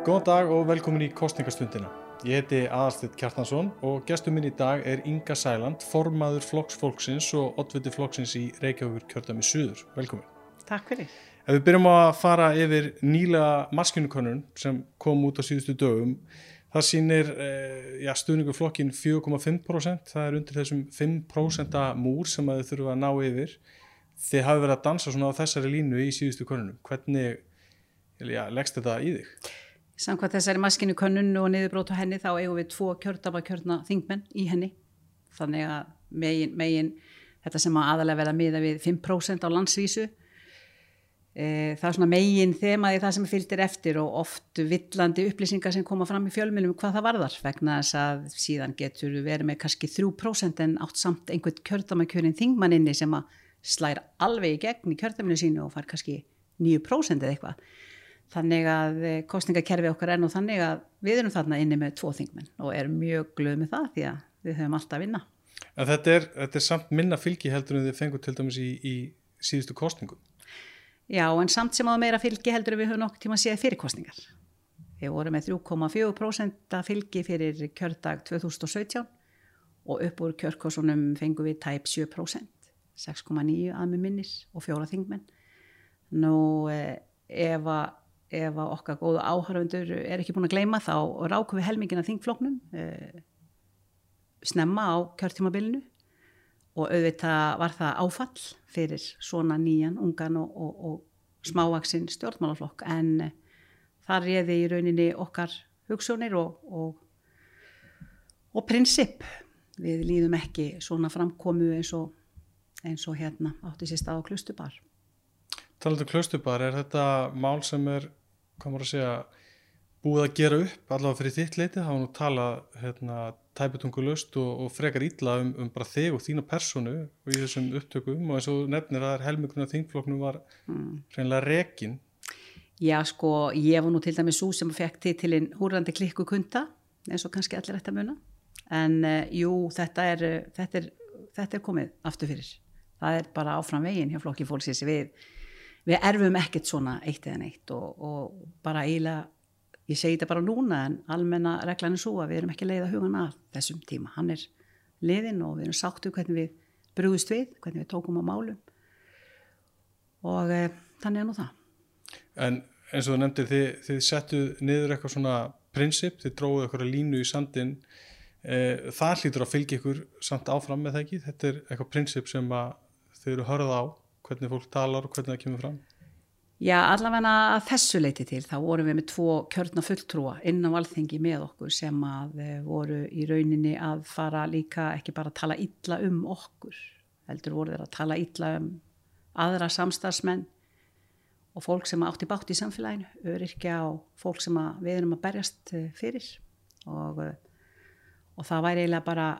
Góðan dag og velkomin í kostningastundina. Ég heiti Aðarstedt Kjartansson og gestur minn í dag er Inga Sæland, formaður Flokks Fólksins og oddviti Flokksins í Reykjavíkur kjörðami Suður. Velkomin. Takk fyrir. Ef við byrjum að fara yfir nýlega maskinukonun sem kom út á síðustu dögum, það sýnir eh, ja, stuðningu flokkin 4,5%, það er undir þessum 5% múr sem þið þurfa að ná yfir. Þið hafi verið að dansa svona á þessari línu í síðustu konunum. Hvernig ja, leggst þetta í þig? Samkvæmt þessari maskinu könnun og niðurbrót á henni þá eigum við tvo kjördama kjörna þingmenn í henni. Þannig að megin, megin þetta sem að aðalega verða miða við 5% á landsvísu e, það er svona megin þemaði það sem fylgir eftir og oft villandi upplýsingar sem koma fram í fjölmjölum hvað það varðar vegna þess að síðan getur verið með kannski 3% en átt samt einhvern kjördama kjörin þingmanninni sem að slæra alveg í gegn í kjördaminu sínu og far kannski 9% eða eitthvað Þannig að eh, kostningakerfi okkar er nú þannig að við erum þarna inni með tvo þingmenn og erum mjög glöð með það því að við höfum alltaf að vinna. En þetta er, þetta er samt minna fylgi heldur en þið fengur til dæmis í, í síðustu kostningum? Já, en samt sem á meira fylgi heldur en við höfum nokkur tíma að séð fyrir kostningar. Við vorum með 3,4% fylgi fyrir kjördag 2017 og upp úr kjörkosunum fengum við tæp 7%, 6,9 að með minnis og fjóra þingmenn. Nú eh, ef að ef okkar góða áhörfundur er ekki búin að gleyma þá rákum við helmingina þingfloknum eh, snemma á kjörtímabilinu. Og auðvitað var það áfall fyrir svona nýjan, ungan og, og, og smávaksinn stjórnmálaflokk. En eh, þar réði í rauninni okkar hugsunir og, og prinsip. Við líðum ekki svona framkomu eins og eins og hérna átti sér stað á klustubar Talandu klustubar, er þetta mál sem er komur að segja búið að gera upp allavega fyrir þitt leiti, það var nú talað hérna, tæputungulust og, og frekar ítla um, um bara þig og þína personu og í þessum upptökum og eins og nefnir að helminguna þingfloknum var mm. reynilega rekin Já sko, ég var nú til dæmis svo sem fekk til til einn húrandi klikku kunda eins og kannski allir að muna. En uh, jú, þetta er, þetta er þetta er komið aftur fyrir. Það er bara áfram veginn hjá flokki fólksins við við erfum ekkert svona eitt eða neitt og, og bara eiginlega ég segi þetta bara núna en almenna reglan er svo að við erum ekki leið að huga að þessum tíma, hann er liðin og við erum sáttu hvernig við brúðist við, hvernig við tókum á málum. Og e, þannig er nú það. En eins og þú nefndir þið, þið settu niður eitthvað svona prinsip, þið dróðu eitthvað línu í sandin e, það hlýtur að fylgja ykkur samt áfram með það ekki, þetta er eitthvað prinsip sem þið eru hörða á hvernig fólk talar og hvernig það kemur fram? Já, allavega að þessu leiti til þá vorum við með tvo kjörna fulltrúa inn á alþengi með okkur sem að eh, voru í rauninni að fara líka ekki bara að tala illa um okkur heldur voru þeir að tala illa um aðra samstagsmenn og fólk sem átti bátt í samfélaginu öryrkja og fólk sem við erum að berjast eh, fyrir og, eh, og það væri eiginlega bara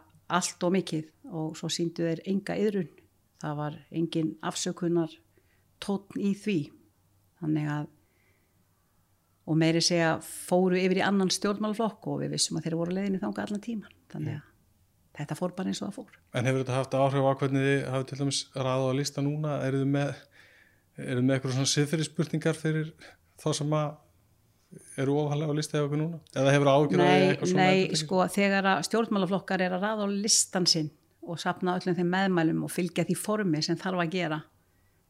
allt og mikið og svo síndu þeir enga yðrun það var engin afsökunar tótn í því. Þannig að og meiri segja fóru yfir í annan stjórnmálflokk og við vissum að þeir voru leiðinni þánga allan tíman þannig að þetta fór bara eins og það fór. En hefur þetta haft áhrif á hvernig þið hafið til dæmis ræða á lista núna? Eru þið með, með eitthvað svona siðferðisspurningar fyrir þá sem að eru ofalega á lista eða eitthvað núna? Eða hefur ágjörði eitthvað svona Nei, sko þegar stjórnmálaflokkar er að ræða á listan sinn og sapna öllum þeim meðmælum og fylgja því formi sem þarf að gera.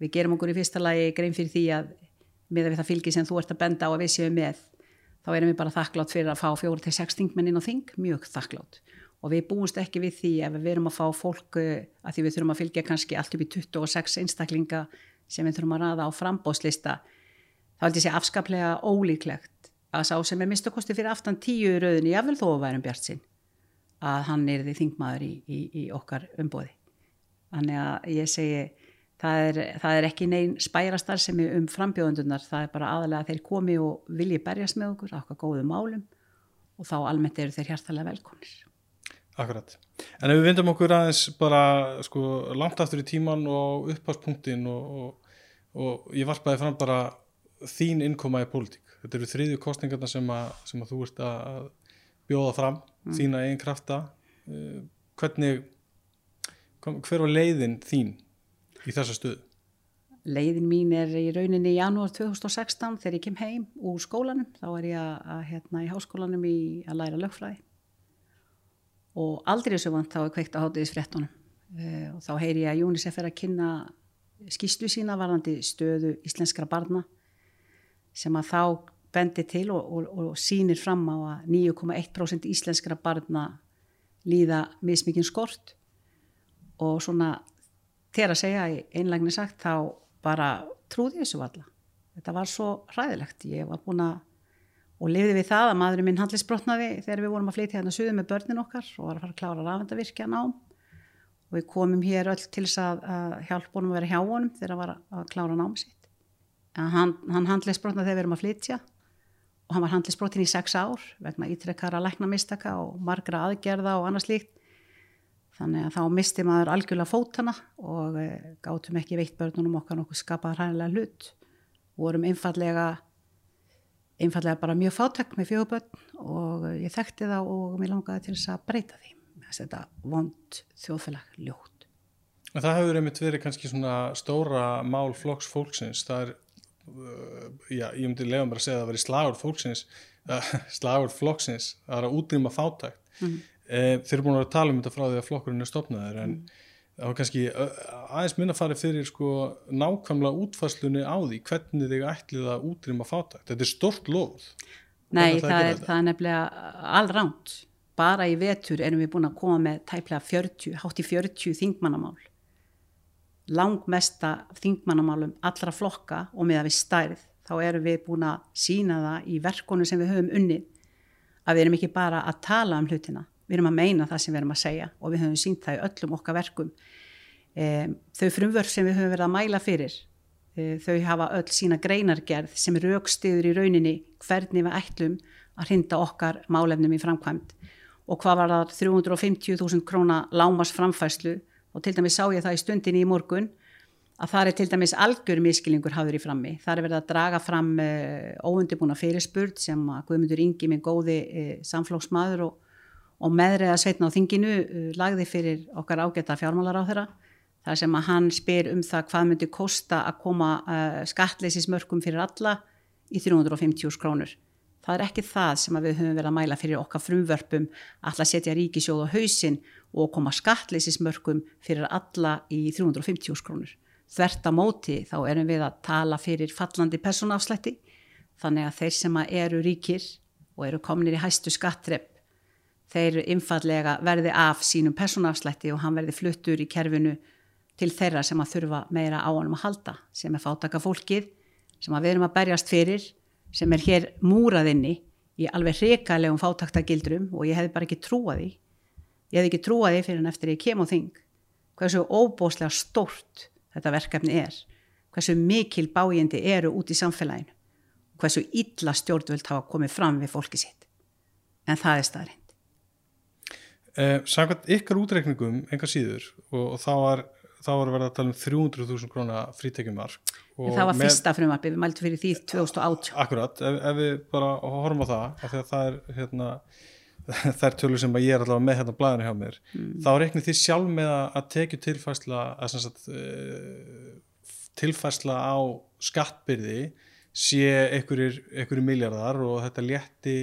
Við gerum okkur í fyrsta lagi grein fyrir því að með það fylgi sem þú ert að benda á að við séum með, þá erum við bara þakklátt fyrir að fá fjóru til sex þingmenn inn á þing, mjög þakklátt. Og við búumst ekki við því ef við erum að fá fólk eh, að því við þurfum að fylgja kannski allt upp í 26 einstaklinga sem við þurfum að ræða á frambóðslista, þá held ég sé afskaplega ólíklegt að sá sem er mistakosti fyrir aftan tíu rauðinni, jável þó að værum bjart sinn að hann er því þingmaður í, í, í okkar umbóði. Þannig að ég segi það er, það er ekki neyn spærastar sem er um frambjóðundunar, það er bara aðalega að þeir komi og vilji berjast með okkur okkar góðu málum og þá almennt eru þeir hjartalega velkomnir. Akkurat. En ef við vindum okkur aðeins bara sko langt aftur í tíman og uppháspunktin og, og, og ég varpaði fram bara þín innkoma í pólitík. Þetta eru þriðju kostningarna sem að, sem að þú ert að bjóða fram mm. þína einn krafta uh, hvernig hver var leiðin þín í þessa stöðu? leiðin mín er í rauninni í janúar 2016 þegar ég kem heim úr skólanum þá er ég að, að hérna í háskólanum í að læra lögfræði og aldrei þessu vant þá er kveikt að hátiðis fréttunum uh, og þá heyri ég að UNICEF er að kynna skýslu sína varðandi stöðu íslenskra barna sem að þá bendi til og, og, og sínir fram á að 9,1% íslenskra barna líða mismikinn skort. Og svona þegar að segja í einlægni sagt þá bara trúði þessu valla þetta var svo hræðilegt. Ég var búin að og lifði við það að maðurinn minn handlisbrotnaði þegar við vorum að flytja hérna suðu með börnin okkar og var að fara að klára rafendavirkja nám. Og við komum hér öll til þess að, að hjálpa honum að vera hjá honum þegar hann var að klára nám sitt. En hann, hann handlisbrotnaði þegar við erum að flytja og hann var handlisbrotin í sex ár vegna ítrekkara læknamistaka og margra aðgerða og annars líkt þannig að þá misti maður algjörlega fótana og e, gátum ekki veitt börnunum okkar nokkuð skapað hrænilega hlut. Vorum einfallega einfallega bara mjög fátækt með fjöguböld og ég þekkti það og mér langaði til þess að breyta því. Þetta vond þjóðfélag ljótt. Það hefur einmitt verið kannski svona stóra mál flokks fólksins. Það er, já, ég myndi lega mér að segja að það verið slagur fólksins uh, slagur flokksins það er að útrýma fátækt mm. eh, þeir eru búin að tala um þetta frá því að flokkurinn er stopnaður en mm það var kannski aðeins minna farið fyrir sko nákvæmlega útfæslunni á því hvernig þig ætlið að útrýma fátækt. Þetta er stort loð. Nei, það er, það er nefnilega allránt. Bara í vetur erum við búin að koma með tæplega 40, hátt í 40 þingmannamál. Langmesta þingmannamálum allra flokka og með að við stærð þá erum við búin að sína það í verkonu sem við höfum unnið að við erum ekki bara að tala um hlutina við erum að meina það sem við erum að segja og við höfum sínt það í öllum okkar verkum. E, þau frumvörf sem við höfum verið að mæla fyrir e, þau hafa öll sína greinargerð sem raukstiður í rauninni hvernig við ætlum að hrinda okkar málefnum í framkvæmt og hvað var það 350.000 króna lámas framfæslu og til dæmis sá ég það í stundinni í morgun að það er til dæmis algjör miskilingur hafður í frammi. Það er verið að draga fram uh, óundibúna fyrirspurt sem að Guðmundur Ingi, minn góði uh, samflóksmaður og og meðriða sveitna á þinginu uh, lagði fyrir okkar ágæta fjármálar á þeirra þar sem að hann spyr um það hvað myndi kosta að koma skattleysismörkum fyrir alla í 350 krónur. Það er ekki það sem við höfum verið að mæla fyrir okkar frumvörpum að setja ríkisjóð á hausin og koma skattleysismörkum fyrir alla í 350 krónur. Þvert á móti þá erum við að tala fyrir fallandi personafslætti þannig að þeir sem eru ríkir og eru kominir í hæstu skattrepp þeir einfallega verði af sínum personafslætti og hann verði fluttur í kerfinu til þeirra sem að þurfa meira á honum að halda, sem er fátaka fólkið, sem að við erum að berjast fyrir, sem er hér múraðinni í alveg hrigalegum fátaktagildrum og ég hefði bara ekki trúað því. Ég hefði ekki trúað því fyrir en eftir ég kem og þing hversu óbóslega stórt þetta verkefni er, hversu mikil bájandi eru út í samfélaginu, hversu illa stjórnvöld hafa komið fram við fólki sitt. En það er staðri. Eh, Samkvæmt ykkar útreikningum engar síður og, og þá var var verið að tala um 300.000 króna frítekjumark. Það var fyrsta frumarbi, við mæltum fyrir því 2008. Akkurat, ef, ef við bara horfum á það, af því að það er hérna, það er tölur sem ég er allavega með hérna blæðinu hjá mér, mm. þá reiknir því sjálf með að tekju tilfærsla að sagt, uh, tilfærsla á skattbyrði sé einhverjir, miljardar og þetta létti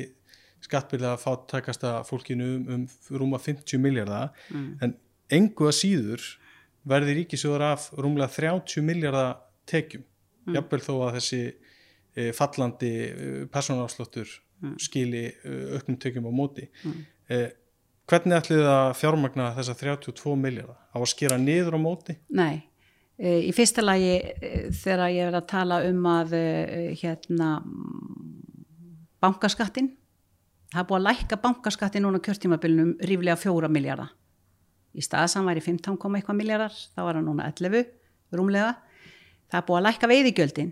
skattbyrða að fá takasta fólkinu um, um rúma 50 miljardar mm. en engu að síður verði ríkisjóður af rúmlega 30 miljardar tekjum mm. jafnvel þó að þessi e, fallandi e, personáslottur mm. skili e, auknum tekjum á móti mm. e, hvernig ætlið að fjármagna þessa 32 miljardar á að skera niður á móti? Nei e, í fyrsta lagi e, þegar ég er að tala um að hérna bankaskattin það er búið að lækka bankaskatti núna kjörtímabilinum ríflega fjóra miljardar í staðsam væri 15, eitthvað miljardar þá var það núna 11 rúmlega það er búið að lækka veiðigjöldin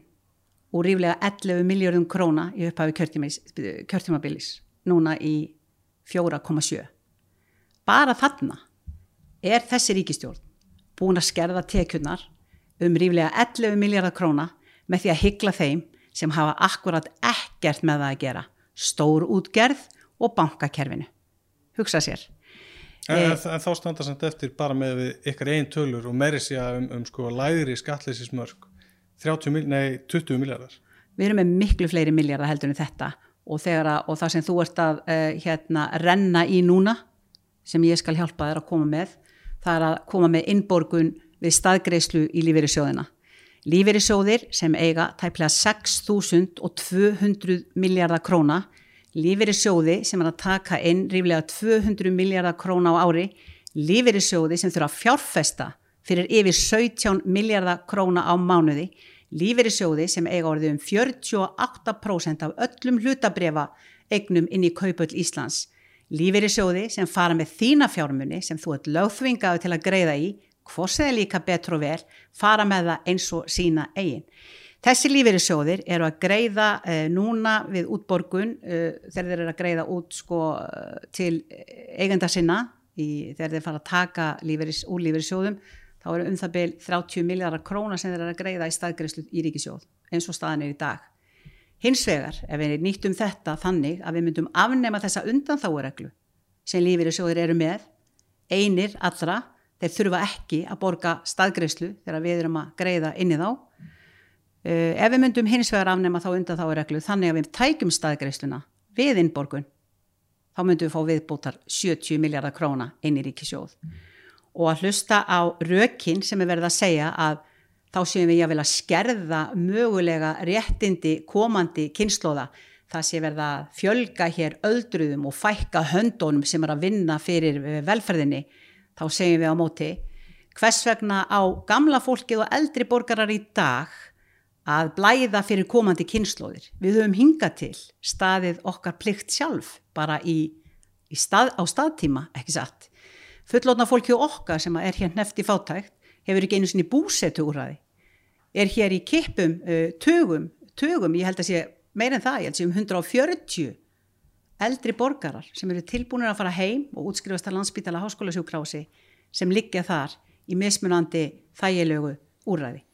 og ríflega 11 miljardum króna í upphafi kjörtímabilis núna í 4,7 bara þarna er þessi ríkistjórn búin að skerða tekjurnar um ríflega 11 miljardar króna með því að hyggla þeim sem hafa akkurat ekkert með það að gera stór útgerð og bankakerfinu. Hugsa sér. En, en, en þá standa samt eftir bara með ykkar einn tölur og meiri sé að um, um sko læðri skatleysismörk 30, mil- nei, 20 miljardar við erum með miklu fleiri miljardar heldur en þetta. Og, að, og það sem þú ert að uh, hérna, renna í núna sem ég skal hjálpa þér að koma með það er að koma með innborgun við staðgreislu í lífeyrissjóðina. Lífeyrissjóðir sem eiga tæplega 6.200 miljardar króna lífeyrissjóði sem er að taka inn ríflega 200 miljardar króna á ári lífeyrissjóði sem þurfa að fjárfesta fyrir yfir 17 miljardar króna á mánuði lífeyrissjóði sem eiga orðið um 48% af öllum hlutabrefa eignum inn í kaupöld Íslands lífeyrissjóði sem fara með þína fjármunni sem þú ert lögþvingaðu til að greiða í hvort það er líka betur og vel fara með það eins og sína eigin Þessi lífeyrissjóðir eru að greiða eh, núna við útborgun eh, þegar þeir eru að greiða út sko, eh, til eigenda sinna í, þegar þeir fara að taka lífeyris, úr lífeyrissjóðum þá eru um það byrj 30 miljardar króna sem þeir eru að greiða í staðgreyslu í ríkisjóð eins og staðan er í dag. Hins vegar ef við nýttum þetta þannig að við myndum afnema þessa undanþáureglu sem lífeyrissjóðir eru með einir allra, þeir þurfa ekki að borga staðgreyslu þegar við erum að greiða inn í þá ef við myndum hins vegar afnema þá undan þá er reglu þannig að við tækjum staðgreisluna við innborgun þá myndum við fá viðbútar 70 miljardar króna inn í ríkisjóð og að hlusta á rökin sem er verið að segja að þá séum við að vilja skerða mögulega réttindi komandi kynnslóða það sé verið að fjölga hér öldruðum og fækka höndónum sem er að vinna fyrir velferðinni. Þá segjum við á móti hvers vegna á gamla fólkið og eldri borgarar í dag að blæða fyrir komandi kynnslóðir. Við höfum hingað til staðið okkar plikt sjálf bara í, í stað, á staðtíma, ekki satt. Fullotna fólki okkar sem er hér nefti fátækt hefur ekki einu sinni búsetu úrraði. Er hér í kippum uh, tögum, tögum, ég held að sé meir en það, ég held að sé um 140 eldri borgarar sem eru tilbúinir að fara heim og útskrifast að landsbytala háskólasjúkrási sem liggja þar í mismunandi þægilegu úrraði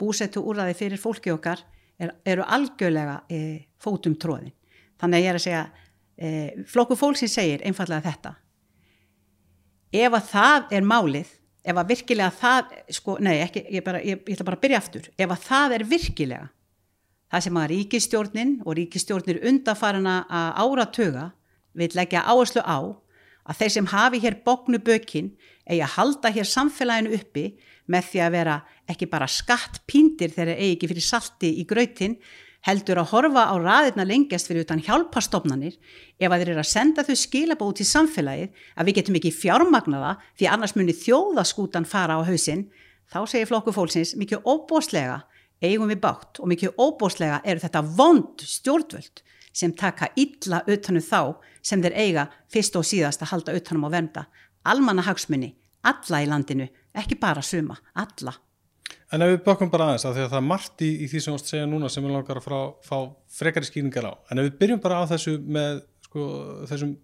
búsettu úrraði fyrir fólki okkar er, eru algjörlega e, fótum tróðin. Þannig að ég er að segja, e, flokku fólksins segir einfallega þetta. Ef að það er málið, ef að virkilega það, sko, nei, ekki, ég, bara, ég, ég ætla bara að byrja aftur, ef að það er virkilega það sem að ríkistjórnin og ríkistjórnir undafarana að áratöga vil leggja áherslu á að þeir sem hafi hér bóknu bökin eigi að halda hér samfélaginu uppi með því að vera ekki bara skatt píndir þegar þeir eigi ekki fyrir salti í gröytin heldur að horfa á raðirna lengjast fyrir utan hjálpastofnanir ef að þeir eru að senda þau skilabó út í samfélagið að við getum ekki fjármagnaða því annars munir þjóðaskútan fara á hausinn. Þá segir flokku fólksins mikið óbóslega eigum við bátt og mikið óbóslega eru þetta vond stjórnvöld sem taka illa utanum þá sem þeir eiga fyrst og síðast að halda utanum og vernda almanna hagsmunni, alla í landinu ekki bara suma, alla En ef við bökkum bara aðeins að því að það er margt í, í því sem ást segja núna sem við langar að frá, fá frekari skýringar á en ef við byrjum bara á þessu með sko, þessum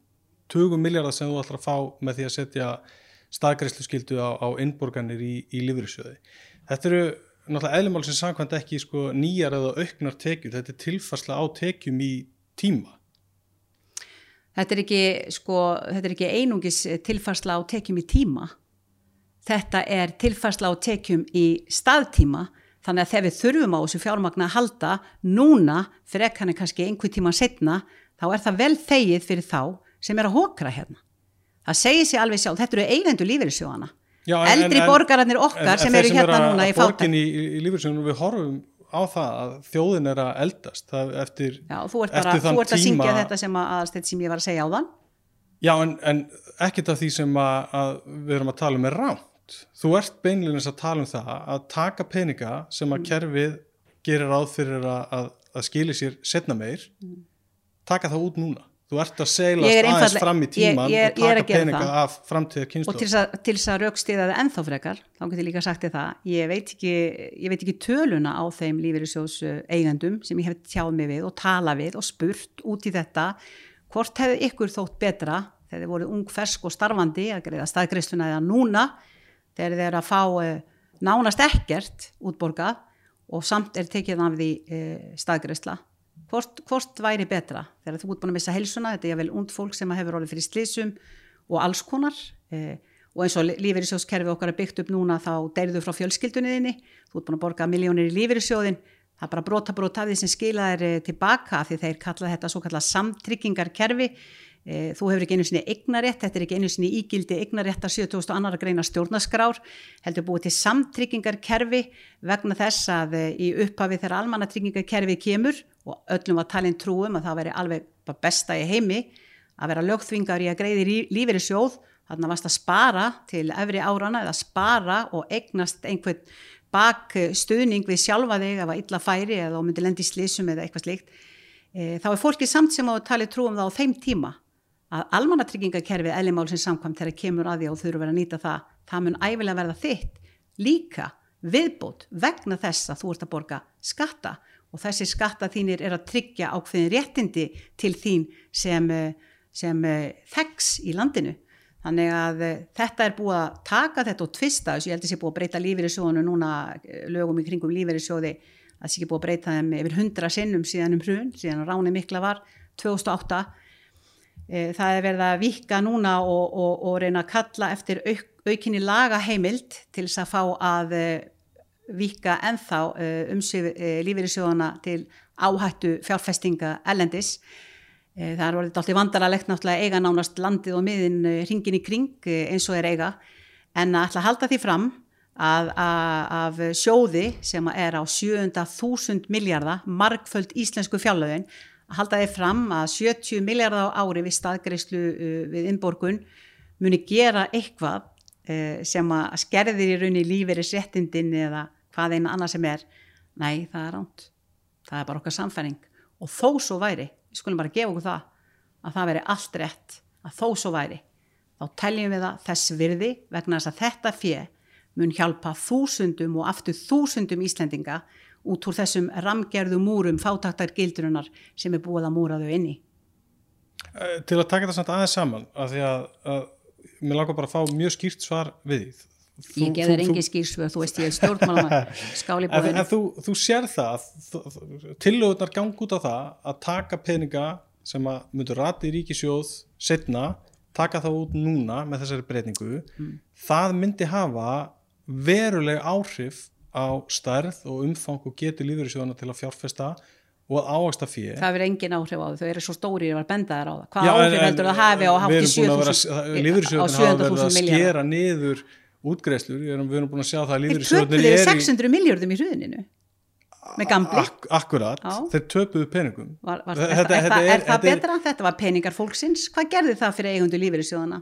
20 miljardar sem þú ætlar að fá með því að setja staðgreifslu skildu á, á innborganir í, í lífriðsjöði. Þetta eru náttúrulega eðlumál sem samkvæmt ekki sko, nýjar eða auknar tekjur, þetta er tilfarsla á tekjum í tíma. Þetta er ekki, sko, þetta er ekki einungis tilfarsla á tekjum í tíma þetta er tilfærsla á tekjum í staðtíma þannig að þegar við þurfum á þessu fjármagna að halda núna, fyrir ekki hann er kannski einhver tíma setna, þá er það vel þegið fyrir þá sem er að hókra hérna. Það segir sér alveg sjálf, þetta eru eigendur lífeyrissjóðana. Eldri en, borgararnir okkar en, sem eru hérna er núna í fáta. Í, í, í lífeyrissjóðanum við horfum á það að þjóðin er að eldast það eftir, Já, þú ert, bara, þú ert að tíma... syngja þetta sem, að, sem ég var að segja á þann. Já, en, en ekkert af því sem að, að við erum að tala um er rám þú ert beinleginast að tala um það að taka peninga sem að mm. kerfið gerir ráð fyrir að, að, að skilir sér setna meir mm. taka það út núna þú ert að seglast aðeins fram í tíman ég, ég, og taka peninga það. af framtíða kynslu og til þess að raukstiða það ennþá frekar þá getur ég líka sagt þið það ég veit, ekki, ég veit ekki töluna á þeim lífeyrissjós eigandum sem ég hef tjáð mig við og tala við og spurt út í þetta hvort hefur ykkur þótt betra þegar þið voru ung fersk og starfandi að greiða staðgreisluna eða núna þegar þeir að fá uh, nánast ekkert útborgað og samt er tekið af því uh, staðgreysla hvort, hvort væri betra þegar þú ert búin að missa helsuna þetta er vel und fólk sem hefur orðið fyrir slísum og alls konar uh, og eins og lífeyrissjóðskerfi okkar er byggt upp núna þá deyrðu frá fjölskyldunniðinni þú ert búin að borga miljónir í lífeyrissjóðin það er bara brota brota af því sem skila er tilbaka af því þeir kalla þetta svo kalla samtryggingarkerfi e, þú hefur ekki einu sinni eignarétt, þetta er ekki einu sinni ígildi eignaréttar 7000 annar að greina stjórnaskrár heldur búið til samtryggingarkerfi vegna þess að e, í upphafi þegar almannatryggingarkerfi kemur og öllum var talin trúum að það veri alveg besta í heimi að vera lögþvingar í að greiði lífeyri sjóð þannig að varst að spara til efri árana eða spara og eignast einhvern bak stuðning við sjálfa þig að illa færi eða myndi lendi slísum eða eitthvað slíkt. E, þá er fólki samt sem á að tala trú um það á þeim tíma að almannatryggingakerfið eðlimál sem samkvæmt þegar kemur að því og þurfu verið að nýta það. Það mun æfilega verða þitt líka viðbót vegna þess að þú ert að borga skatta. Og þessi skatta þínir er að tryggja ákveðin réttindi til þín sem, sem þeggs í landinu. Þannig að eh, þetta er búið að taka þetta og tvista þess, ég held að það sé búið að breyta lífeyrissjóðinu núna, eh, lögum í kringum lífeyrissjóði, að það sé ekki búið að breyta þeim yfir hundra sinnum síðan um hrun, síðan ráni mikla var 2008. Eh, það er verið að vika núna og, og, og reyna að kalla eftir auk, aukinni laga heimild til þess að fá að vika enþá umsif lífeyrissjóðana til áhættu fjárfestinga ellendis Eh, það er orðið alltaf vandaralegt náttúrulega eiga nánast landið og miðin ringin eh, í kring eh, eins og er eiga. En að ætla að halda því fram að, að af sjóði sem er á 700.000 miljardar markföld íslensku fjárlögin að halda því fram að 70 miljardar á ári við staðgreyslu við innborgun muni gera eitthvað sem að skerðir í raunni lífeyri settindin eða hvað eina annað sem er. Nei það er ránt það er bara okkar samfæring og þó svo væri við skulum bara gefa okkur það að það veri allt rétt að þó svo væri þá teljum við það þess virði vegna þess að þetta fjö mun hjálpa þúsundum og aftur þúsundum Íslendinga út úr þessum ramgerðu múrum fátaktar gildurinnar sem er búið að múra þau inni eh, Til að taka þetta samt aðeins saman að því að, að mér langar bara að fá mjög skýrt svar við því. Þú, ég geður engi skýrsvöð, þú veist ég er stjórnmála skáli búin en, en þú, þú sér það tillögurnar gang út á það að taka peninga sem að myndur rati í ríkisjóð setna, taka það út núna með þessari breytingu. Mm. það myndi hafa veruleg áhrif á stærð og umfang og getur lífeyrisjóðana til að fjárfesta og ávægsta fyrir það verður engin áhrif á þau, þau eru svo stóri að benda þær á það hvað áhrif heldur það hafi á hátti 7.000 lífeyrisjóðana hafa verið að skera niður útgreðslur, við erum, búin að sjá það að lífyrirsjóðnir er í... Þeir töpuðu 600 miljardum í hröðininu með gamli. Ak akkurat, Já. þeir töpuðu peningum. Var, var, þetta, er, þetta, er, er það betra? Þetta var peningar fólksins. Hvað gerði það fyrir eigundu lífyrirsjóðana?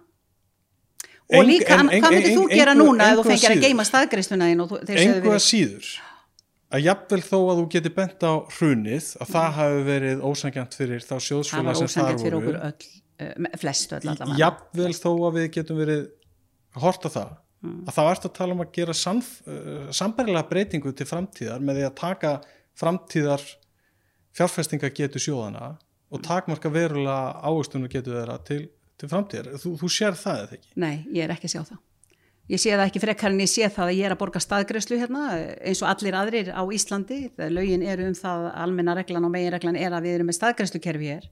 Og líka, en, en, hvað myndir þú gera engu, núna ef þú fengir að geima staðgreðsluna þín? Engu að síður að jafnvel þó að þú geti bent á hrunið að mm. það hafi verið ósangjant fyrir þá sjóðsfjöla sem þar voru. Það var ósangjant fyrir okkur öll, uh, flestu öll allavega. Jafnvel þó að við getum verið horta það mm. að þá ert að tala um að gera uh, sambarilega breytingu til framtíðar með því að taka framtíðar fjárfestinga getur sjóðana og takmarka verulega áherstunum getur þeirra til, til framtíðar. Þú, þú sér það eða ekki? Nei, ég er ekki að sjá það. Ég sé það ekki frekar en ég sé það að ég er að borga staðgreðslu hérna eins og allir aðrir á Íslandi. Það lögin eru um það almenna reglan og megin reglan er að við erum með staðgreðslukerfi hér.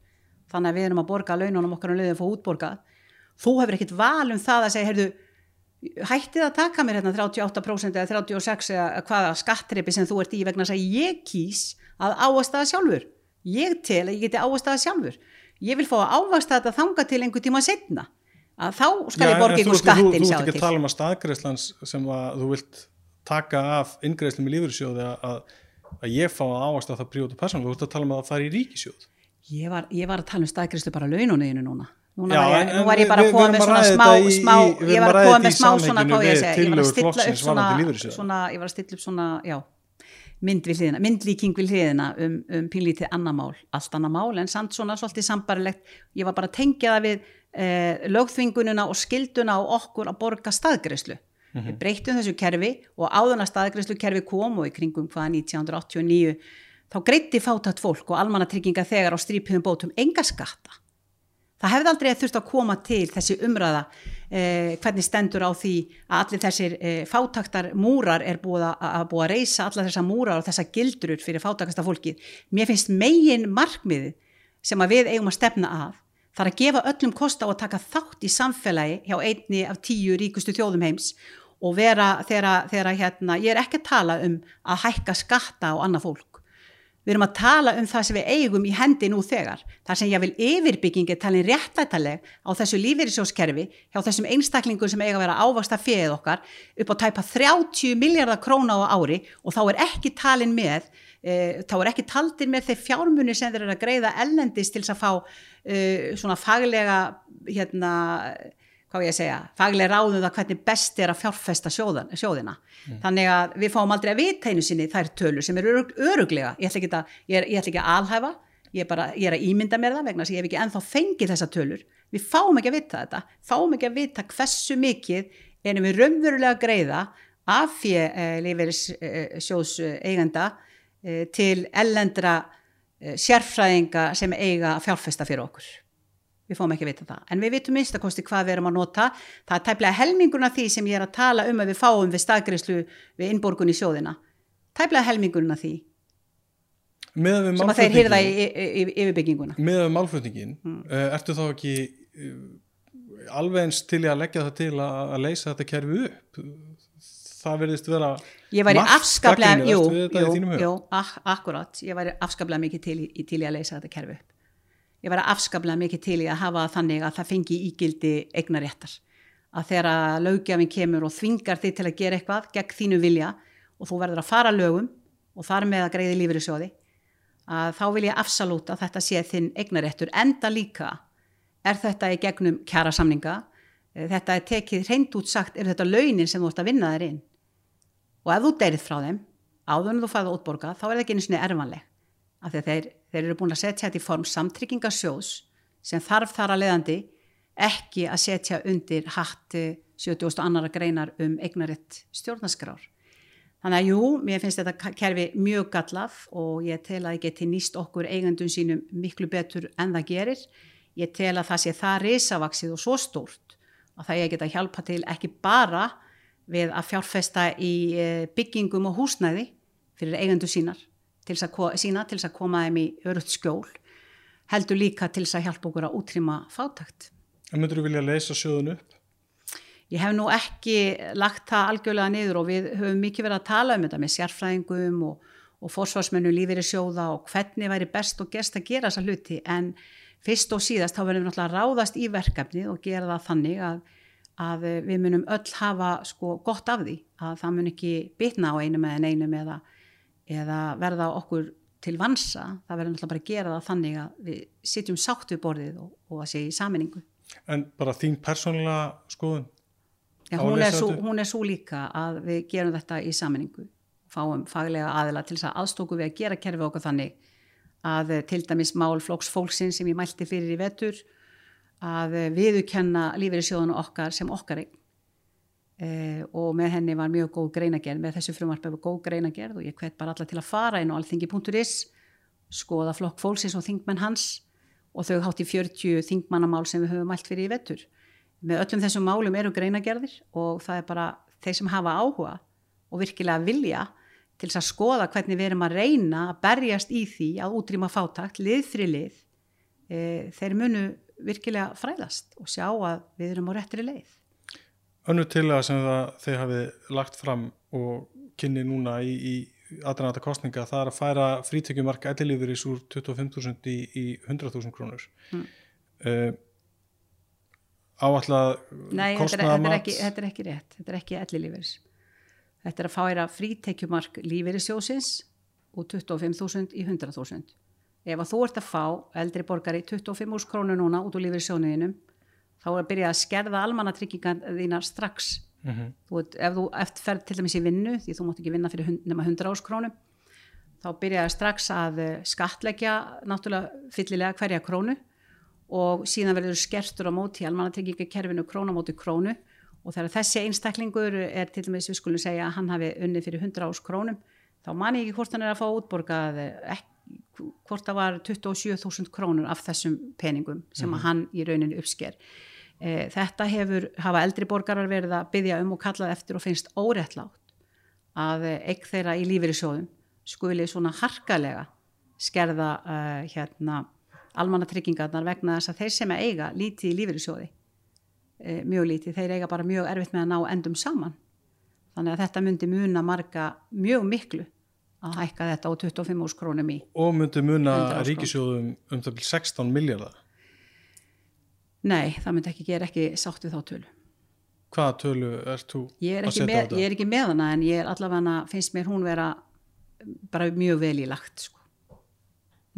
Þannig að við erum að borga laununum okkar um lögum að fá útborgað. Þú hefur ekkit val um það að segja, heyrðu, hættið að taka mér hérna 38% eða 36% eða hvaða skattripi sem þú ert í vegna að ég kýs að áastaða sjálfur ég tel að ég geti áastaða sjálfur ég vil fá að áastaða þetta þanga til einhver tíma setna að þá skal Já, ég borga einhver skattin þú, þú, þú ert ekki að tala um að staðgreðslans sem að þú vilt taka af ingreðslum í lífursjóði að, að ég fá að áastaða það príótu persónu, þú ert að tala um að það fari í ríkisjóð ég var, ég var að tala um staðgreðslu bara laununniðinu núna. Núna já, var ég, nú var ég bara að koma með svona smá, í, smá ég var að koma með smá svona, að ég var að stilla upp svona, mynd við hliðina, myndlíking við hliðina um, um pínlítið annamál, allt annamál, en samt svona svolítið sambarilegt, ég var bara að tengja það við eh, lögþvingununa og skilduna á okkur að borga staðgreyslu. Mm -hmm. Við breytum þessu kerfi og áðan að staðgreyslu kerfi kom og í kringum hvaða 1989 þá greiti fátat fólk og almannatrygginga þegar á strípiðum bótum enga skatta það hefði aldrei þurft að koma til þessi umræða eh, hvernig stendur á því að allir þessir eh, fátaktar múrar er búið að, að búið að reysa allar þessar múrar og þessar gildrur fyrir fátakasta fólkið. Mér finnst megin markmiði sem að við eigum að stefna að það er að gefa öllum kost á að taka þátt í samfélagi hjá einni af tíu ríkustu þjóðum heims og vera þegar hérna, ég er ekki að tala um að hækka skatta á annað fólk við erum að tala um það sem við eigum í hendi nú þegar, þar sem ég vil yfirbyggingi talin réttlættaleg á þessu lífeyrisjóskerfi hjá þessum einstaklingur sem eiga að vera ávasta fjöð okkar upp á tæpa 30 miljardar króna á ári og þá er ekki talin með e, þá er ekki taldir með þeir fjármunni sem þeir eru að greiða ellendist til að fá e, svona faglega hérna hvað ég segja, faglega ráðum það hvernig best er að fjárfesta sjóðan, sjóðina. Mm. þannig að við fáum aldrei að vita einu sinni þær tölur sem eru öruglega ég ætla ekki að, ég er, ég ætla ekki að alhæfa ég er, bara, ég er að ímynda mér það vegna þess að ég hef ekki enþá fengið þessa tölur. Við fáum ekki að vita þetta, fáum ekki að vita hversu mikið erum við raunverulega greiða af fyrir eh, lífeyris eh, eigenda eh, til ellendra eh, sérfræðinga sem eiga að fjárfesta fyrir okkur við fáum ekki að vita það, en við vitum minnstakosti hvað við erum að nota, það er tæplega helminguna því sem ég er að tala um að við fáum við staðgreyslu við innborgun í sjóðina. Tæplega helminguna því. Sem að þeir hýrða í, yfirbygginguna. Með málflutningin, mm. uh, ertu þá ekki uh, alveg eins til að leggja það til að, að leysa þetta kerfi upp? Það verðist vera ég væri afskaplega jú, jú, jú, ak akkurat. Ég væri afskaplega mikið til, til að leysa þetta kerfi upp ég var afskaplega mikið til í að hafa þannig að það fengi ígildi eignaréttar að þegar lögjafinn kemur og þvingar þig til að gera eitthvað gegn þínu vilja og þú verður að fara lögum og þar með að greiði lífur í sjóði að þá vil ég afsalúta að þetta sé þinn eignaréttur enda líka er þetta í gegnum kjara samninga eh, þetta er tekið reynd út sagt er þetta launin sem þú ætti að vinna þér inn? Og ef þú deyrið frá þeim áður en þú fæði útborga þá er það ekki einu svona erfanleg. Af því að þeir, þeir eru búin að setja þetta í form samtryggingasjós sem þarf þar að leiðandi ekki að setja undir hatt 70. annara greinar um eignaritt stjórnaskrár. Þannig að jú, mér finnst þetta kerfi mjög gallaf og ég tel að ég geti nýst okkur eigandun sínum miklu betur en það gerir. Ég tel að það sé það risavaksið og svo stórt að það ég geta hjálpa til ekki bara við að fjárfesta í eh, byggingum og húsnæði fyrir eigandu sínar til að sína til að koma þeim í örutt skjól heldur líka til að hjálpa okkur að útrýma fátakt. En myndur þú vilja leysa sjóðun upp? Ég hef nú ekki lagt það algjörlega niður og við höfum mikið verið að tala um þetta með sérfræðingum og, og fórsvarsmennu í sjóða og hvernig væri best og gerst að gera þessa hluti en fyrst og síðast þá verðum við náttúrulega ráðast í verkefnið og gera það þannig að, að við munum öll hafa sko gott af því að það mun ekki bitna á einum eða einum eða eða verða okkur til vansa, það verður náttúrulega bara að gera það þannig að við sitjum sátt við borðið og, og að sé í saminningu. En bara þín persónulega skoðun? Já, hún er, svo, hún er svo líka að við gerum þetta í saminningu, fáum faglega aðila til þess að aðstóku við að gera kerfi okkur þannig að til dæmis mál flóks fólksinn sem ég mælti fyrir í vetur að viðukenna lífeyri sjóðunu okkar sem okkar eign Eh, og með henni var mjög góð greinagerð með þessu frumvarpi var góð greinagerð og ég hvet bara alla til að fara inn á alþingi.is skoða flokk fólksins og þingmenn hans og þau hátt í 40 þingmannamál sem við höfum mælt fyrir í vettur með öllum þessum málum eru greinagerðir og það er bara þeir sem hafa áhuga og virkilega vilja til þess að skoða hvernig við erum að reyna að berjast í því að útrýma fátakt lið fyrir lið. E, þeir munu virkilega fræðast og sjá að við erum á réttri leið Önnu til að sem það þeir hafið lagt fram og kynni núna í, í aðranata kostninga það er að færa frítekjumarka ellilífuris úr 25.000 í, í 100.000 krónur. Mm. uh, áallega Nei, þetta er, ekki, þetta er ekki rétt. Þetta er ekki ellilífuris þetta er að færa frítekjumark lífurisjósins úr 25.000 í 100.000 ef að þú ert að fá eldri borgari 25.000 krónur núna út úr lífurisjónuðinum þá er að byrja að skerða almannatryggingan þínar strax mm -hmm. þú veit, ef þú eftir ferð til dæmis í vinnu því þú mátt ekki vinna fyrir hund, nema 100 áskrónum þá byrja það strax að eh, skatleggja náttúrulega fyllilega hverja krónu og síðan verður skertur á móti almannatryggingakerfinu krónu á móti krónu og þegar þessi einstaklingur er til dæmis við skulum segja að hann hafi unni fyrir 100 áskrónum þá man ég ekki hvort hann er að fá útborgað ekki hvort það var 27.000 krónur af þessum peningum sem mm -hmm. hann í rauninu uppsker e, þetta hefur, hafa eldri borgarar verið að byggja um og kallað eftir og finnst órettlátt að eign þeirra í lífeyrisjóðum skuli svona harkalega skerða uh, hérna almannatryggingarnar vegna þess að þeir sem eiga lítið í lífeyrissjóði e, mjög lítið, þeir eiga bara mjög erfitt með að ná endum saman. Þannig að þetta myndi muna marga mjög miklu að hækka þetta á 25 úrs krónum í og myndi muna 100 ár, ríkisjóðum um það byrja 16 miljardar nei, það myndi ekki gera ekki sátt við þá tölu hvaða tölu ert þú ég er að setja á með, þetta? ég er ekki með hana en ég er allavega finnst mér hún vera bara mjög vel í lagt sko.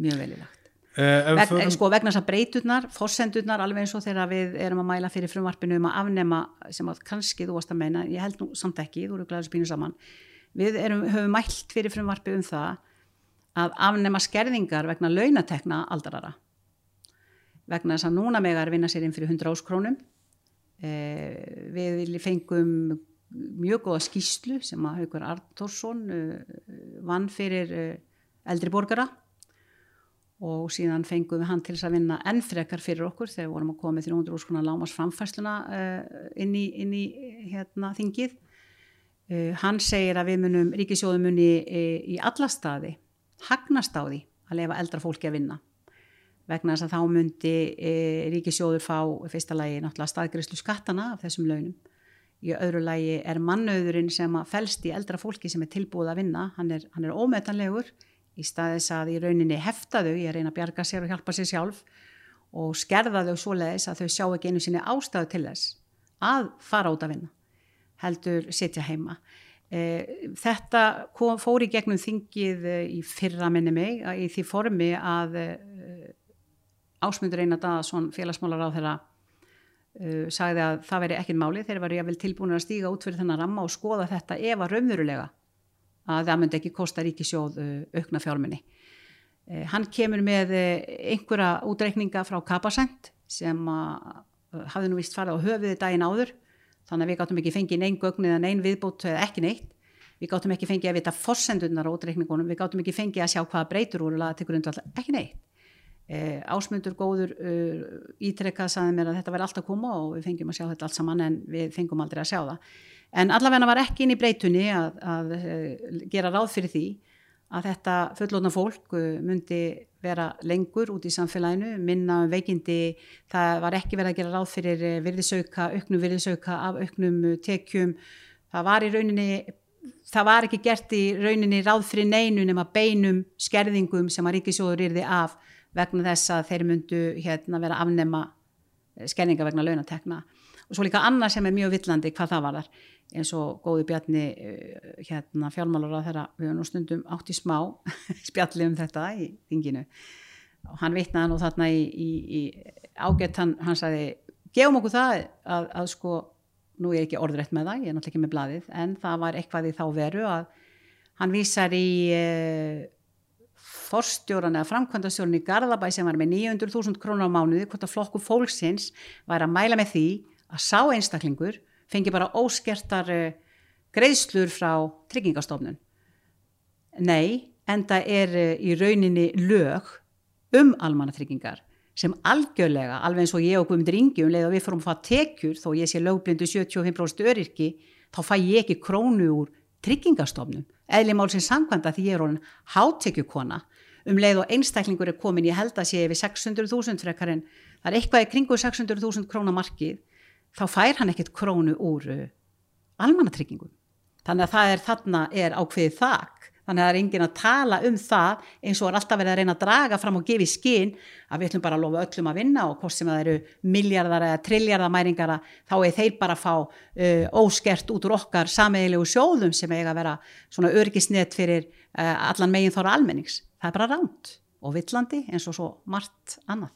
mjög vel í lagt Eh, Veg, förum- sko vegna þess að breyturnar, forsendurnar alveg eins og þegar við erum að mæla fyrir frumvarpinu um að afnema sem að kannski þú varst að meina, ég held nú samt ekki, þú eru glæður spínu saman við erum, höfum mælt fyrir frumvarpi um það að afnema skerðingar vegna launatekna aldarara vegna þess að núna megar vinna sér inn fyrir 100 áskrónum eh, við fengum mjög góða skýslu sem að Haukur Arntórsson uh, vann fyrir uh, eldri borgara og síðan fengum við hann til þess að vinna enn frekar fyrir okkur þegar við vorum að koma með 300 úrskona lámas framfæsluna inn í, inn í hérna, þingið. Hann segir að við munum, ríkisjóðum muni í alla staði, hagnast á því að lefa eldra fólki að vinna. Vegna þess að þá myndi uh, ríkisjóður fá fyrsta lagi náttúrulega staðgreyslu skattana af þessum launum. Í öðru lagi er mannauðurinn sem að felst í eldra fólki sem er tilbúið að vinna, hann er, hann er ómetanlegur. Í staðis að í rauninni hefta þau, ég reyna að bjarga sér og hjálpa sér sjálf og skerða þau svoleiðis að þau sjá ekki einu sinni ástæðu til þess að fara út að vinna heldur sitja heima. Eh, þetta kom, fór í gegnum þingið í fyrra minni mig í því formi að ásmundur Einar Daðason félagsmálar á þeirra uh, sagði að það veri ekkert máli þeir varu jáfnvel tilbúin að stíga út fyrir þennan ramma og skoða þetta ef að raunverulega að það myndi ekki kosta ríkisjóð uh, aukna fjármunni. Uh, hann kemur með uh, einhverja útreikninga frá Kapasend sem uh, hafði nú vist farið á höfuði daginn áður þannig að við gáttum ekki fengið neinn gögn eða neinn viðbót eða ekki neitt. Við gáttum ekki fengið að vita forsendurnar á útreikningunum, við gáttum ekki fengið að sjá hvaða breytur voru laða til grundvall, ekki neitt. Eh, ásmundur góður uh, ítrekkað saði mér að þetta væri allt að koma og við fengjum að sjá þetta allt saman en við fengum aldrei að sjá það. En allavega var ekki inn í breytunni að, að uh, gera ráð fyrir því að þetta fullóna fólk uh, myndi vera lengur út í samfélaginu, minna um veikindi, það var ekki verið að gera ráð fyrir virðisauka, auknum virðisauka af auknum tekjum, það var í rauninni það var ekki gert í rauninni ráð fyrir neinu nema beinum skerðingum sem að ríkisjóður yrði af vegna þess að þeir myndu hérna vera afnema skerninga vegna launatekna. Og svo líka annað sem er mjög villandi hvað það var þar eins og góði Bjarni eh, hérna fjármálar á þeirra við höfum nú stundum átt í smá spjalli um þetta í þinginu. Og hann vitnaði nú þarna í, í, í ágætt hann, hann sagði gefum okkur það að, að sko nú er ég ekki orðrætt með það, ég er náttúrulega ekki með blaðið en það var eitthvað í þá veru að hann vísar í uh, forstjóran eða framkvæmdastjóran í Garðabæ sem var með 900.000 krónar á mánuði hvort að flokku fólksins var að mæla með því að sá einstaklingur fengi bara óskertar uh, greiðslur frá tryggingastofnun. Nei, en það er uh, í rauninni lög um almannatryggingar sem algjörlega, alveg eins og ég og Guðmundur Ingi um leið og við fórum að fá tekjur þó ég sé lögblindu 75% öryrki þá fæ ég ekki krónu úr tryggingastofnum, eðli mál sem sangvanda því ég er orðin hátekjukona um leið og einstaklingur er komin ég held að sé yfir 600.000 frekar en það er eitthvað í kringu 600.000 króna markið þá fær hann ekkert krónu úr uh, almannatryggingum. Þannig að það er þarna er ákveðið þak. Þannig að það er enginn að tala um það eins og er alltaf verið að reyna að draga fram og gefa í skinn að við ætlum bara að lofa öllum að vinna og hvort sem það eru miljardar eða trilljarðamæringara þá er þeir bara að fá uh, óskert út úr okkar sameiglegu sjóðum sem eiga að vera svona örgisnett fyrir uh, allan megin þóra almennings það er bara ránt og villandi eins og svo margt annað.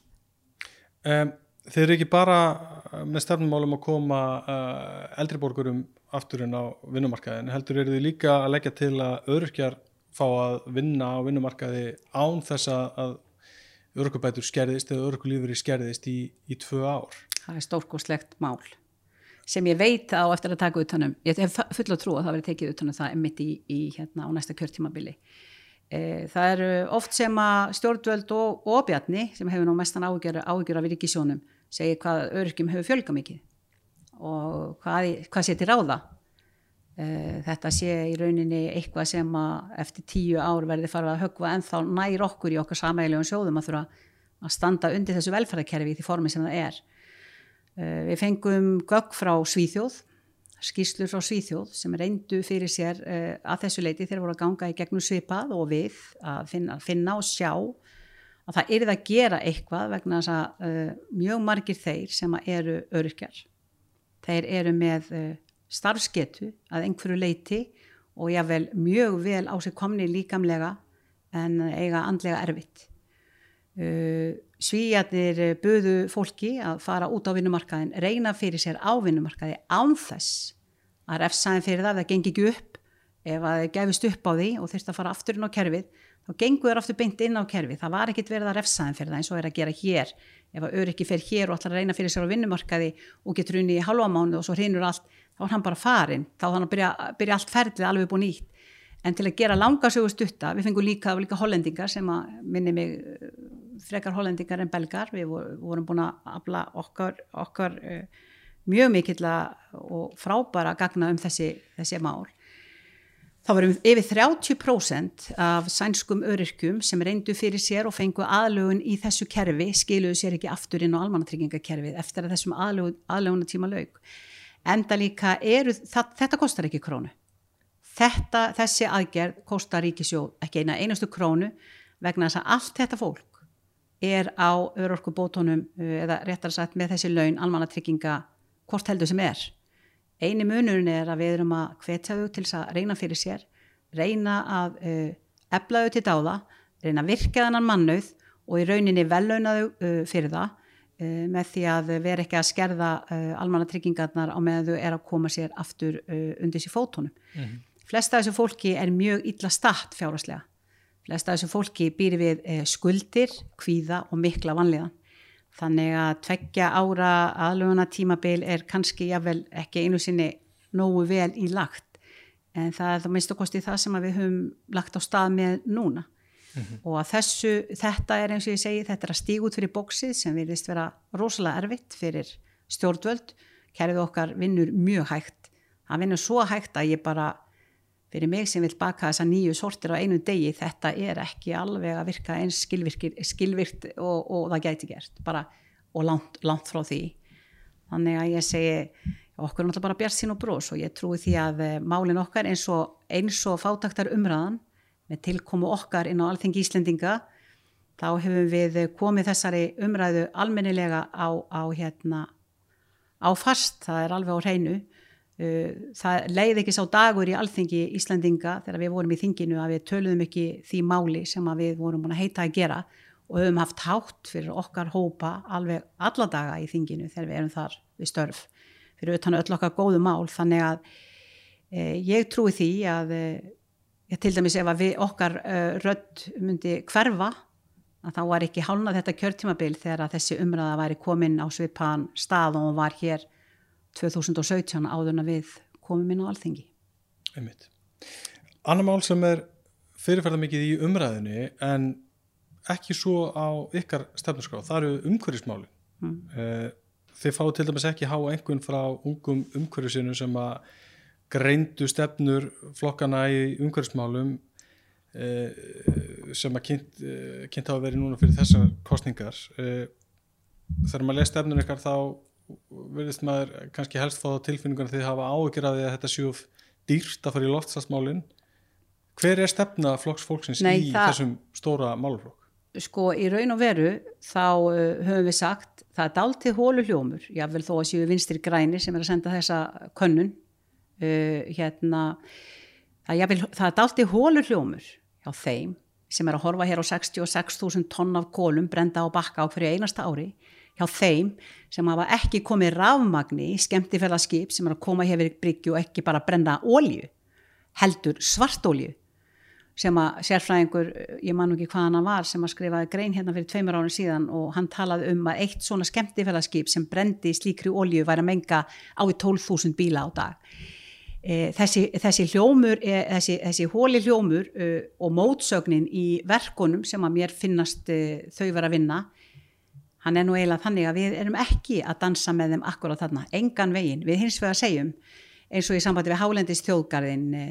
Um, þeir eru ekki bara uh, með stefnumálum að koma uh, eldriborgurum afturinn á vinnumarkaðin, heldur eru þið líka að leggja til að öryrkjar fá að vinna á vinnumarkaði án þess að, örkubætur skerðist eða örkulífur skerðist í, í tvö ár. það er stórkoslegt mál sem ég veit á eftir að taka utanum ég hef full að trúa að það verið tekið utanum það mitt í, í hérna á næsta kjörtímabili e, það eru oft sem að stjórnvöld og, og bjarni sem hefur nú mestan áhugjur, áhugjur af ríkisjónum segir hvað öryrkjum hefur fjölga mikið og hvað, hvað sé til ráða e, þetta sé í rauninni eitthvað sem að eftir tíu ár verði farið að högva ennþá nær okkur í okkar samægilegum sjóðum að þurfa að standa undir þessu velferðarkerfi í því formi sem það er. Uh, við fengum gögg frá Svíþjóð, skýslur frá Svíþjóð sem reyndu fyrir sér uh, að þessu leiti þegar voru að ganga í gegnum svipað og við að finna, finna og sjá að það er það að gera eitthvað vegna þess að uh, mjög margir þeir sem eru öryrkjar. Þeir eru með starfsketu að einhverju leiti og jável mjög vel á sig komni líkamlega en eiga andlega erfitt. Svíjarnir buðu fólki að fara út á vinnumarkaðin, reyna fyrir sér á vinnumarkaði ánþess að refsaðin fyrir það, það gengi ekki upp. Ef að það gefist upp á því og þurft að fara aftur inn á kerfið, þá gengur það aftur beint inn á kerfið, það var ekkit verið að refsaðin fyrir það eins og er að gera hér, ef að öryggi fer hér og að reyna fyrir sér á vinnumarkaði og getur unni í halva mánu og svo hrinur allt þá er hann bara farin, þá þannig að byrja, byrja allt ferlið alveg búið nýtt. En til að gera langasögu stutta, við fengum líka, líka hollendingar sem að minni mig eh, frekar hollendingar en belgar. Við vorum búin að afla okkar, okkar uh, mjög mikill og frábæra gagna um þessi, þessi mál. Þá varum yfir 30% af sænskum öryrkum sem reyndu fyrir sér og fengu aðlögun í þessu kerfi, skiluðu sér ekki aftur inn á almannatryggingakerfið eftir að þessum aðlögun tíma laug enda líka eru, það, þetta kostar ekki krónu. Þetta, þessi aðgerð kostar ríkisjóð ekki eina einustu krónu vegna þess að allt þetta fólk er á örorku bótonum uh, eða réttar sagt með þessi laun almanna trygginga hvort heldur sem er eini munurinn er að við erum að hvetja þau til að reyna fyrir sér reyna að uh, efla þau til dáða reyna að virka þannan mannauð og í rauninni vellauna þau uh, fyrir það Uh, með því að vera ekki að skerða uh, almanna tryggingarnar á meðan þau er að koma sér aftur undir sér fótónum. Mm -hmm. Flesta af þessu fólki er mjög illa statt fjáraslega. Flesta af þessu fólki býr við skuldir, kvíða og mikla vanliðan. Þannig að tveggja ára aðluguna tímabil er kannski jável ekki einu sinni nógu vel í lagt en það er það minnst okkosti það sem við höfum lagt á stað með núna mm -hmm. og að þessu, þetta er eins og ég segi þetta er að stíg út fyrir bóksið sem virðist vera rosalega erfitt fyrir stjórnvöld, kerfið okkar vinnur mjög hægt, það vinnur svo hægt að ég bara, fyrir mig sem vil baka þessa nýju sortir á einu degi þetta er ekki alveg að virka eins skilvirt og, og það gæti gert, bara og langt, langt frá því, þannig að ég segi okkur er náttúrulega bara bjart sín og brós og ég trúi því að eh, málin okkar eins og, eins og fátaktar umræðan með tilkomu okkar inn á Alþengi Íslendinga þá hefum við komið þessari umræðu almennilega á, á, hérna, á fast, það er alveg á hreinu. Uh, það leiði ekki sá dagur í Alþengi Íslendinga þegar við vorum í þinginu að við töluðum ekki því máli sem við vorum búin að heita að gera og höfum haft hátt fyrir okkar hópa alveg alla daga í þinginu þegar við erum þar við störf. Fyrir utan öll okkar góðu mál. Þannig að eh, ég trúi því að eh, ég til dæmis ef við okkar uh, rödd myndi hverfa að þá var ekki hálna þetta kjörtímabil þegar þessi umræða væri komin á svipan stað og var hér 2017 áðurna við komum inn á alþingi Einmitt. Anna mál sem er fyrirferða mikið í umræðinu en ekki svo á ykkar stefnusgráð, það eru umhverjismáli mm. Eh, þið fáu til dæmis ekki há einhvern frá ungum umhverjusinu sem að greindu stefnur flokkana í umhverfsmálum eh, sem að kynnt, eh, kynnt hafa verið núna fyrir þessar kostningar þegar maður les stefnun ykkar þá verðist maður kannski helst fá tilfinningun að þið hafa áökjur að þetta séu dýrt að fara í loftslagsmálin hver er stefna flokks fólksins Nei, í það, þessum stóra máluflokk? Sko í raun og veru þá uh, höfum við sagt það er dáltið hólu hljómur, jável þó að séu vinstir græni sem er að senda þessa könnun uh, hérna það, vil, það er allt í hólur hljómur hjá þeim sem er að horfa hér á 66.000 tonn af kólum brenda á bakka á hverju einasta ári hjá þeim sem hafa ekki komið rafmagni í skemmtifæðarskip sem er að koma hér við bryggju og ekki bara brenda ólju heldur svartólju sem að sérfræðingur, ég man ekki hvað hann var sem að skrifaði grein hérna fyrir tveimur árið síðan og hann talaði um að eitt svona skemmtifæðarskip sem brendi slíkri ólju væri að menga á í 12.000 bíla á dag. E, þessi, þessi hljómur, e, þessi, þessi hóli hljómur e, og mótsögnin í verkonum sem að mér finnast þau vera að vinna hann er nú eiginlega þannig að við erum ekki að dansa með þeim akkurat þarna, engan vegin við hins vegar segjum eins og í sambandi við Hálendis þjóðgarðin e,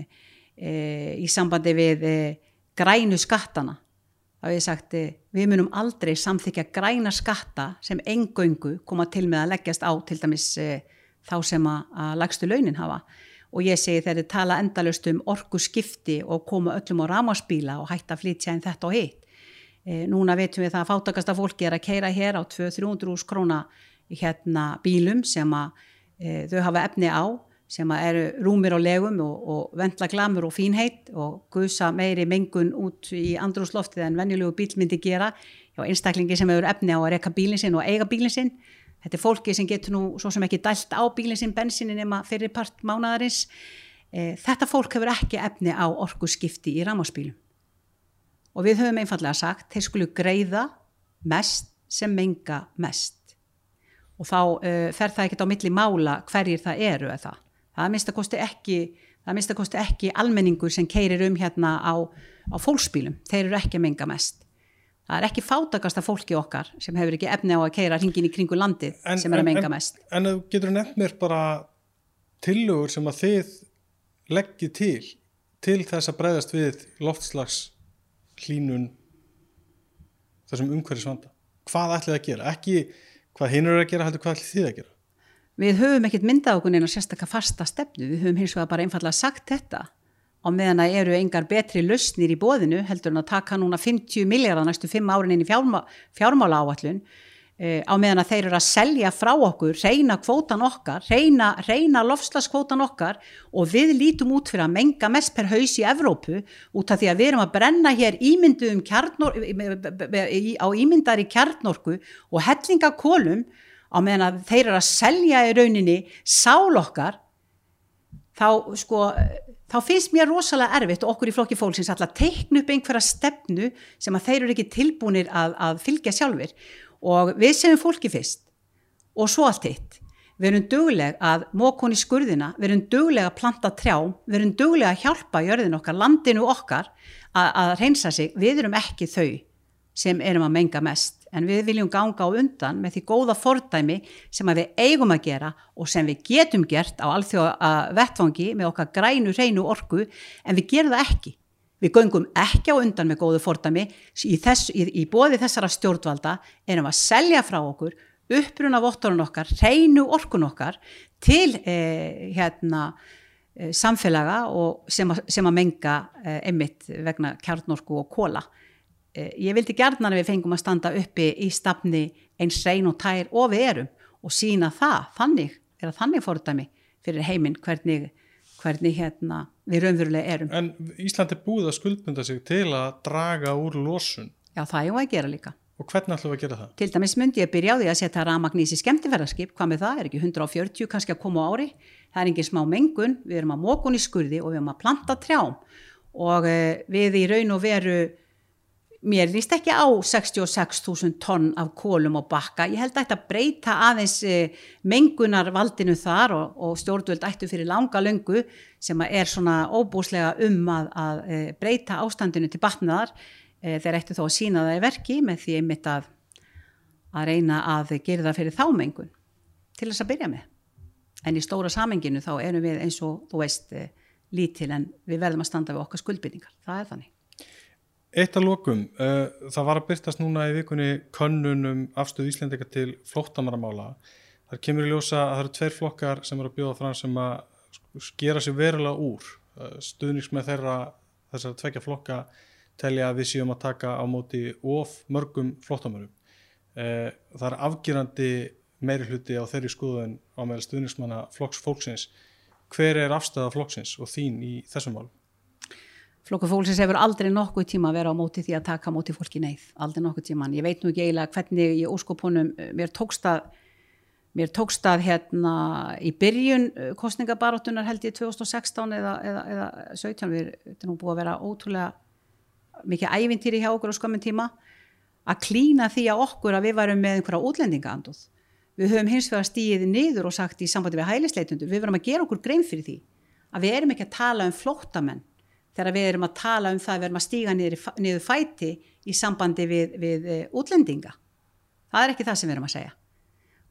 e, í sambandi við grænu skattana þá hef ég sagt eh, við munum aldrei samþykja græna skatta sem engöngu koma til með að leggjast á til dæmis e, þá sem að, að lagstu launin hafa. Og ég segi þið tala endalust um orgu skipti og koma öllum á ramaspíla og hætta að flytja en þetta og hitt e, núna veitum við það að fátakasta fólki er að keira hér á 200-300 króna hérna bílum sem að e, þau hafa efni á sem eru rúmir á legum og, og vendla glamur og fínheit og gusa meiri mengun út í andrúsloftið en venjulegu bíl myndi gera hjá einstaklingi sem hefur efni á að reyka bílinn sinn og eiga bílinn sinn. Þetta er fólki sem getur nú svo sem ekki dælt á bílinn sinn bensinin nema fyrir part mánadarins. E, þetta fólk hefur ekki efni á orgu skipti í rámaspílum. Og við höfum einfallega sagt, þeir skulu greiða mest sem menga mest. Og þá uh, fer það ekkert á milli mála hverjir það eru eða það? Það mista kosti ekki það mista kosti ekki almenningur sem keirir um hérna á, á fólksbílum. Þeir eru ekki að menga mest. Það er ekki fátakasta fólki okkar sem hefur ekki efni á að keira hringin í kringu landið en, sem er að menga en, mest. En, en getur þú nefnt mér bara tillögur sem að þið leggji til til þess að breyðast við loftslags hlínun þessum umhverjusvanda hvað ætlið að gera, ekki hvað hinn eru að gera heldur hvað ætlið þið að gera? Við höfum ekkert myndað okkur neina sérstaklega fasta stefnu, við höfum hins vegar bara einfallega sagt þetta. Og meðan að eru engar betri lausnir í bóðinu heldur en að taka núna 50 miljardar næstu 5 árin inn í fjármá, fjármála áallun á meðan að þeir eru að selja frá okkur, reyna kvótan okkar, reyna, reyna lofslaskvótan okkar og við lítum út fyrir að menga mest per haus í Evrópu út af því að við erum að brenna hér ímyndu um kjarnor, á ímyndari kjarnorku og hellinga kólum á meðan að þeir eru að selja í rauninni sál okkar þá sko þá finnst mér rosalega erfitt og okkur í flokki fólksins alltaf teiknu upp einhverja stefnu sem að þeir eru ekki tilbúinir að, að fylgja sjálfur og við séum fólki fyrst og svo allt hitt við erum dugleg að mókun í skurðina við erum dugleg að planta trjám við erum dugleg að hjálpa jörðin okkar landinu okkar að, að reynsa sig við erum ekki þau sem erum að menga mest en við viljum ganga á undan með því góða fordæmi sem við eigum að gera og sem við getum gert á alþjóða vettfangi með okkar grænu reynu orku en við gerum það ekki. Við göngum ekki á undan með góðu fordæmi í, þess, í, í bóði þessara stjórnvalda erum að selja frá okkur uppruna vottorun okkar, reynu orkun okkar til eh, hérna, eh, samfélaga sem, a, sem að menga eh, einmitt vegna kjarnorku og kóla. Eh, ég vildi gerðna að við fengum að standa uppi í stafni eins reyn og tær og við erum og sína það, þannig er að þannig fordæmi fyrir heiminn hvernig, hvernig hérna, við raunverulega erum. En Íslandi búið að skuldbunda sig til að draga úr losun. Já, það er að gera líka. Og hvernig ætlum við að gera það? Til dæmis myndi ég byrja á því að setja ramagnís í skemmtifæraskip, hvað með það, er ekki 140 kannski að koma á ári, það er engin smá mengun, við erum að mókun í skurði og við erum að planta trjám og eh, við í raun og veru mér líst ekki á 66.000 tonn af kólum og bakka, ég held að þetta breyta aðeins eh, mengunar valdinu þar og, og stjórnvöld ættu fyrir langa löngu sem er svona óbúslega um að, að eh, breyta ástandinu til batnaðar. Eh, þeir ættu þó að sína það í verki með því einmitt að, að reyna að gera það fyrir þá mengun. Til þess að byrja með. En í stóra samenginu þá erum við eins og þú veist lítil en við verðum að standa við okkar skuldbyrningar, það er þannig Eitt að lokum, uh, það var að byrtast núna í vikunni könnunum afstöðu Íslendika til flóttamaramála. Það kemur í ljósa að það eru tveir flokkar sem eru að bjóða fram sem að gera sér verulega úr. Uh, stuðnings með þeirra þessar tvekja flokka telja að við séum að taka á móti of mörgum flóttamarum. Uh, það er afgjurandi meiri hluti á þeirri skoðun á meðal stuðningsmanna flokks fólksins. Hver er afstöða flokksins og þín í þessum málum? Flokkur fólksins hefur aldrei nokkuð tíma að vera á móti því að taka móti fólki neyð, aldrei nokkuð tíma. Ég veit nú ekki eiginlega hvernig ég óskopunum, eh, mér tókst að, mér tókst að hérna í byrjun eh, kostningabaróttunar held ég 2016 eða, eða, eða 17, við erum búið að vera ótrúlega mikið ævintýri hjá okkur á skömmin tíma, að klína því að okkur að við varum með einhverja útlendingaanduð. Við höfum hins vegar stíðið niður og sagt í sambandi við hælisleitundu, við verum að gera okkur grein fyrir því að við erum ekki að tala um flóttamenn þegar við erum að tala um það, við erum að stíga niður, niður fæti í sambandi við, við eh, útlendinga. Það er ekki það sem við erum að segja.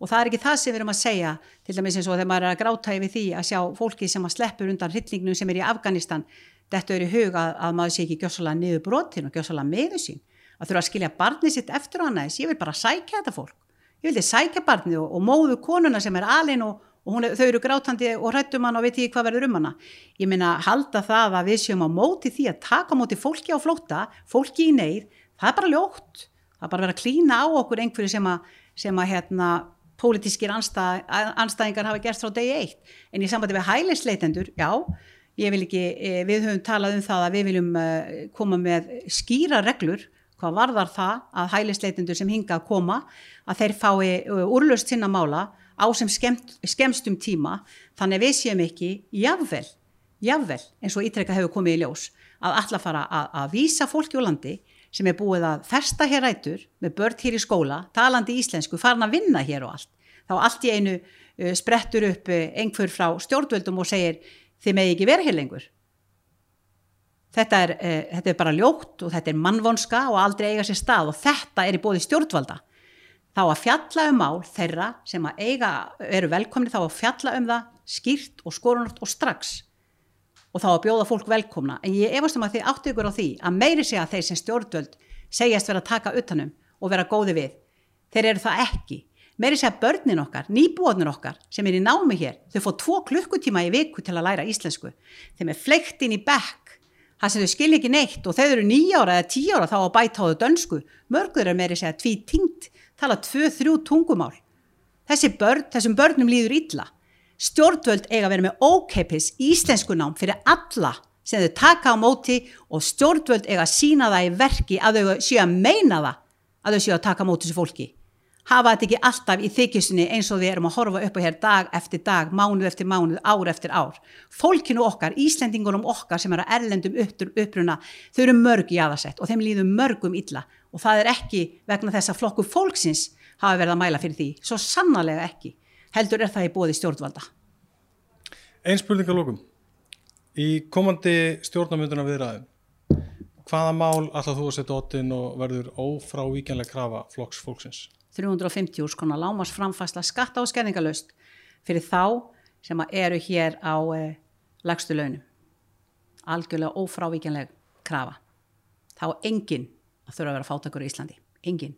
Og það er ekki það sem við erum að segja, til dæmis eins og þegar maður er að gráta yfir því að sjá fólki sem að sleppur undan hryllingnum sem er í Afganistan, þetta er í huga að, að maður sé ekki gjósalega niður brotin og gjósalega meðu sín. að þurfa að skilja barnið sitt eftir á annars, ég vil bara sækja þetta fólk ég vildi sækja barnið og, og móðu konuna sem er alin og, og hún, þau eru grátandi og hrættum hann og veit ekki hvað verður um hana. Ég minna halda það að við séum á móti því að taka á móti fólki á flóta fólki í neyð, það er bara ljótt. Það er bara að vera að klína á okkur einhverju sem að, sem að hérna pólitískir anstæð, anstæðingar hafa gerst frá degi eitt. En í sambandi við hælisleitendur, já ég vil ekki, e, við höfum talað um það að við viljum e, koma með skýra reglur, hvað varðar það að hælisleitendur sem hinga að koma að þeir fái e, úrlöst sinna mála á sem skemmt, skemmstum tíma þannig að við séum ekki jafnvel, jafnvel eins og ítrekka hefur komið í ljós að alla fara að, að vísa fólki úr landi sem er búið að festa hér rætur með börn hér í skóla, talandi íslensku, farin að vinna hér og allt. Þá allt í einu uh, sprettur upp uh, einhver frá stjórnvöldum og segir þið megi ekki vera hér lengur. Þetta er, uh, þetta er bara ljótt og þetta er mannvonska og aldrei eiga sér stað og þetta er í bóði stjórnvalda. Þá að fjalla um mál þeirra sem að eiga, eru velkomni þá að fjalla um það skýrt og skorunart og strax. Og þá að bjóða fólk velkomna. En ég efast um að þið áttu ykkur á því að meiri segja þeir sem stjórnvöld segjast vera að taka utanum og vera góði við þeir eru það ekki. Meiri segja börnin okkar, nýbúðnir okkar sem er í námi hér, þau fóð tvo klukkutíma í viku til að læra íslensku. Þeim er fleikt inn í bekk það sem þau skilja ekki neitt og þau eru nýjára eða tíjára þá að bæta á þau dönsku. Mörgur er meiri segja tví tingt tala tvö, þrjú tungumál. Þessi börn, þessum börnum líður illa. Stjórnvöld eiga að vera með ókeipis íslenskunám fyrir alla sem þau taka á móti og stjórnvöld eiga að sína það í verki að þau séu að meina það að þau séu að taka á móti þessu fólki hafa þetta ekki alltaf í þykjustunni eins og við erum að horfa upp á hér dag eftir dag mánuð eftir mánuð, ár eftir ár fólkinu okkar, Íslendingunum okkar sem eru að erlendum uppruna þau eru mörg í aðasett og þeim líður mörgum illa og það er ekki vegna þess að flokku fólksins hafa verið að mæla fyrir því, svo sannarlega ekki heldur er það í bóði stjórnvalda. Einn spurninga lókum. Í komandi stjórnamönduna viðræðum, hvaða mál alltaf þú að setja óttinn og verður ófrávíkjanlega krafa flokks fólksins? 350 úr skona lámas framfæsla skatta og skerningalöst fyrir þá sem eru hér á eh, lagstu launum. Algjörlega ófrávíkjanlega krafa. Þá enginn að þurfa að vera fátakur í Íslandi. Enginn.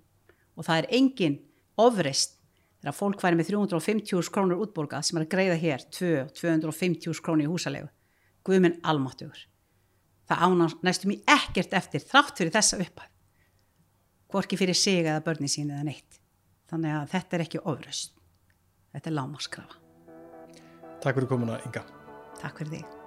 Og það er enginn ofrist þegar fólk væri með 350 krónur útborgað sem er að greiða hér 250 krónur í húsalegu Guðminn almáttugur það ánar næstum í ekkert eftir þrátt fyrir þessa upphæð hvorki fyrir sig eða börni sín eða neitt þannig að þetta er ekki ofröst þetta er lámaskrafa Takk fyrir komuna Inga. Takk fyrir þig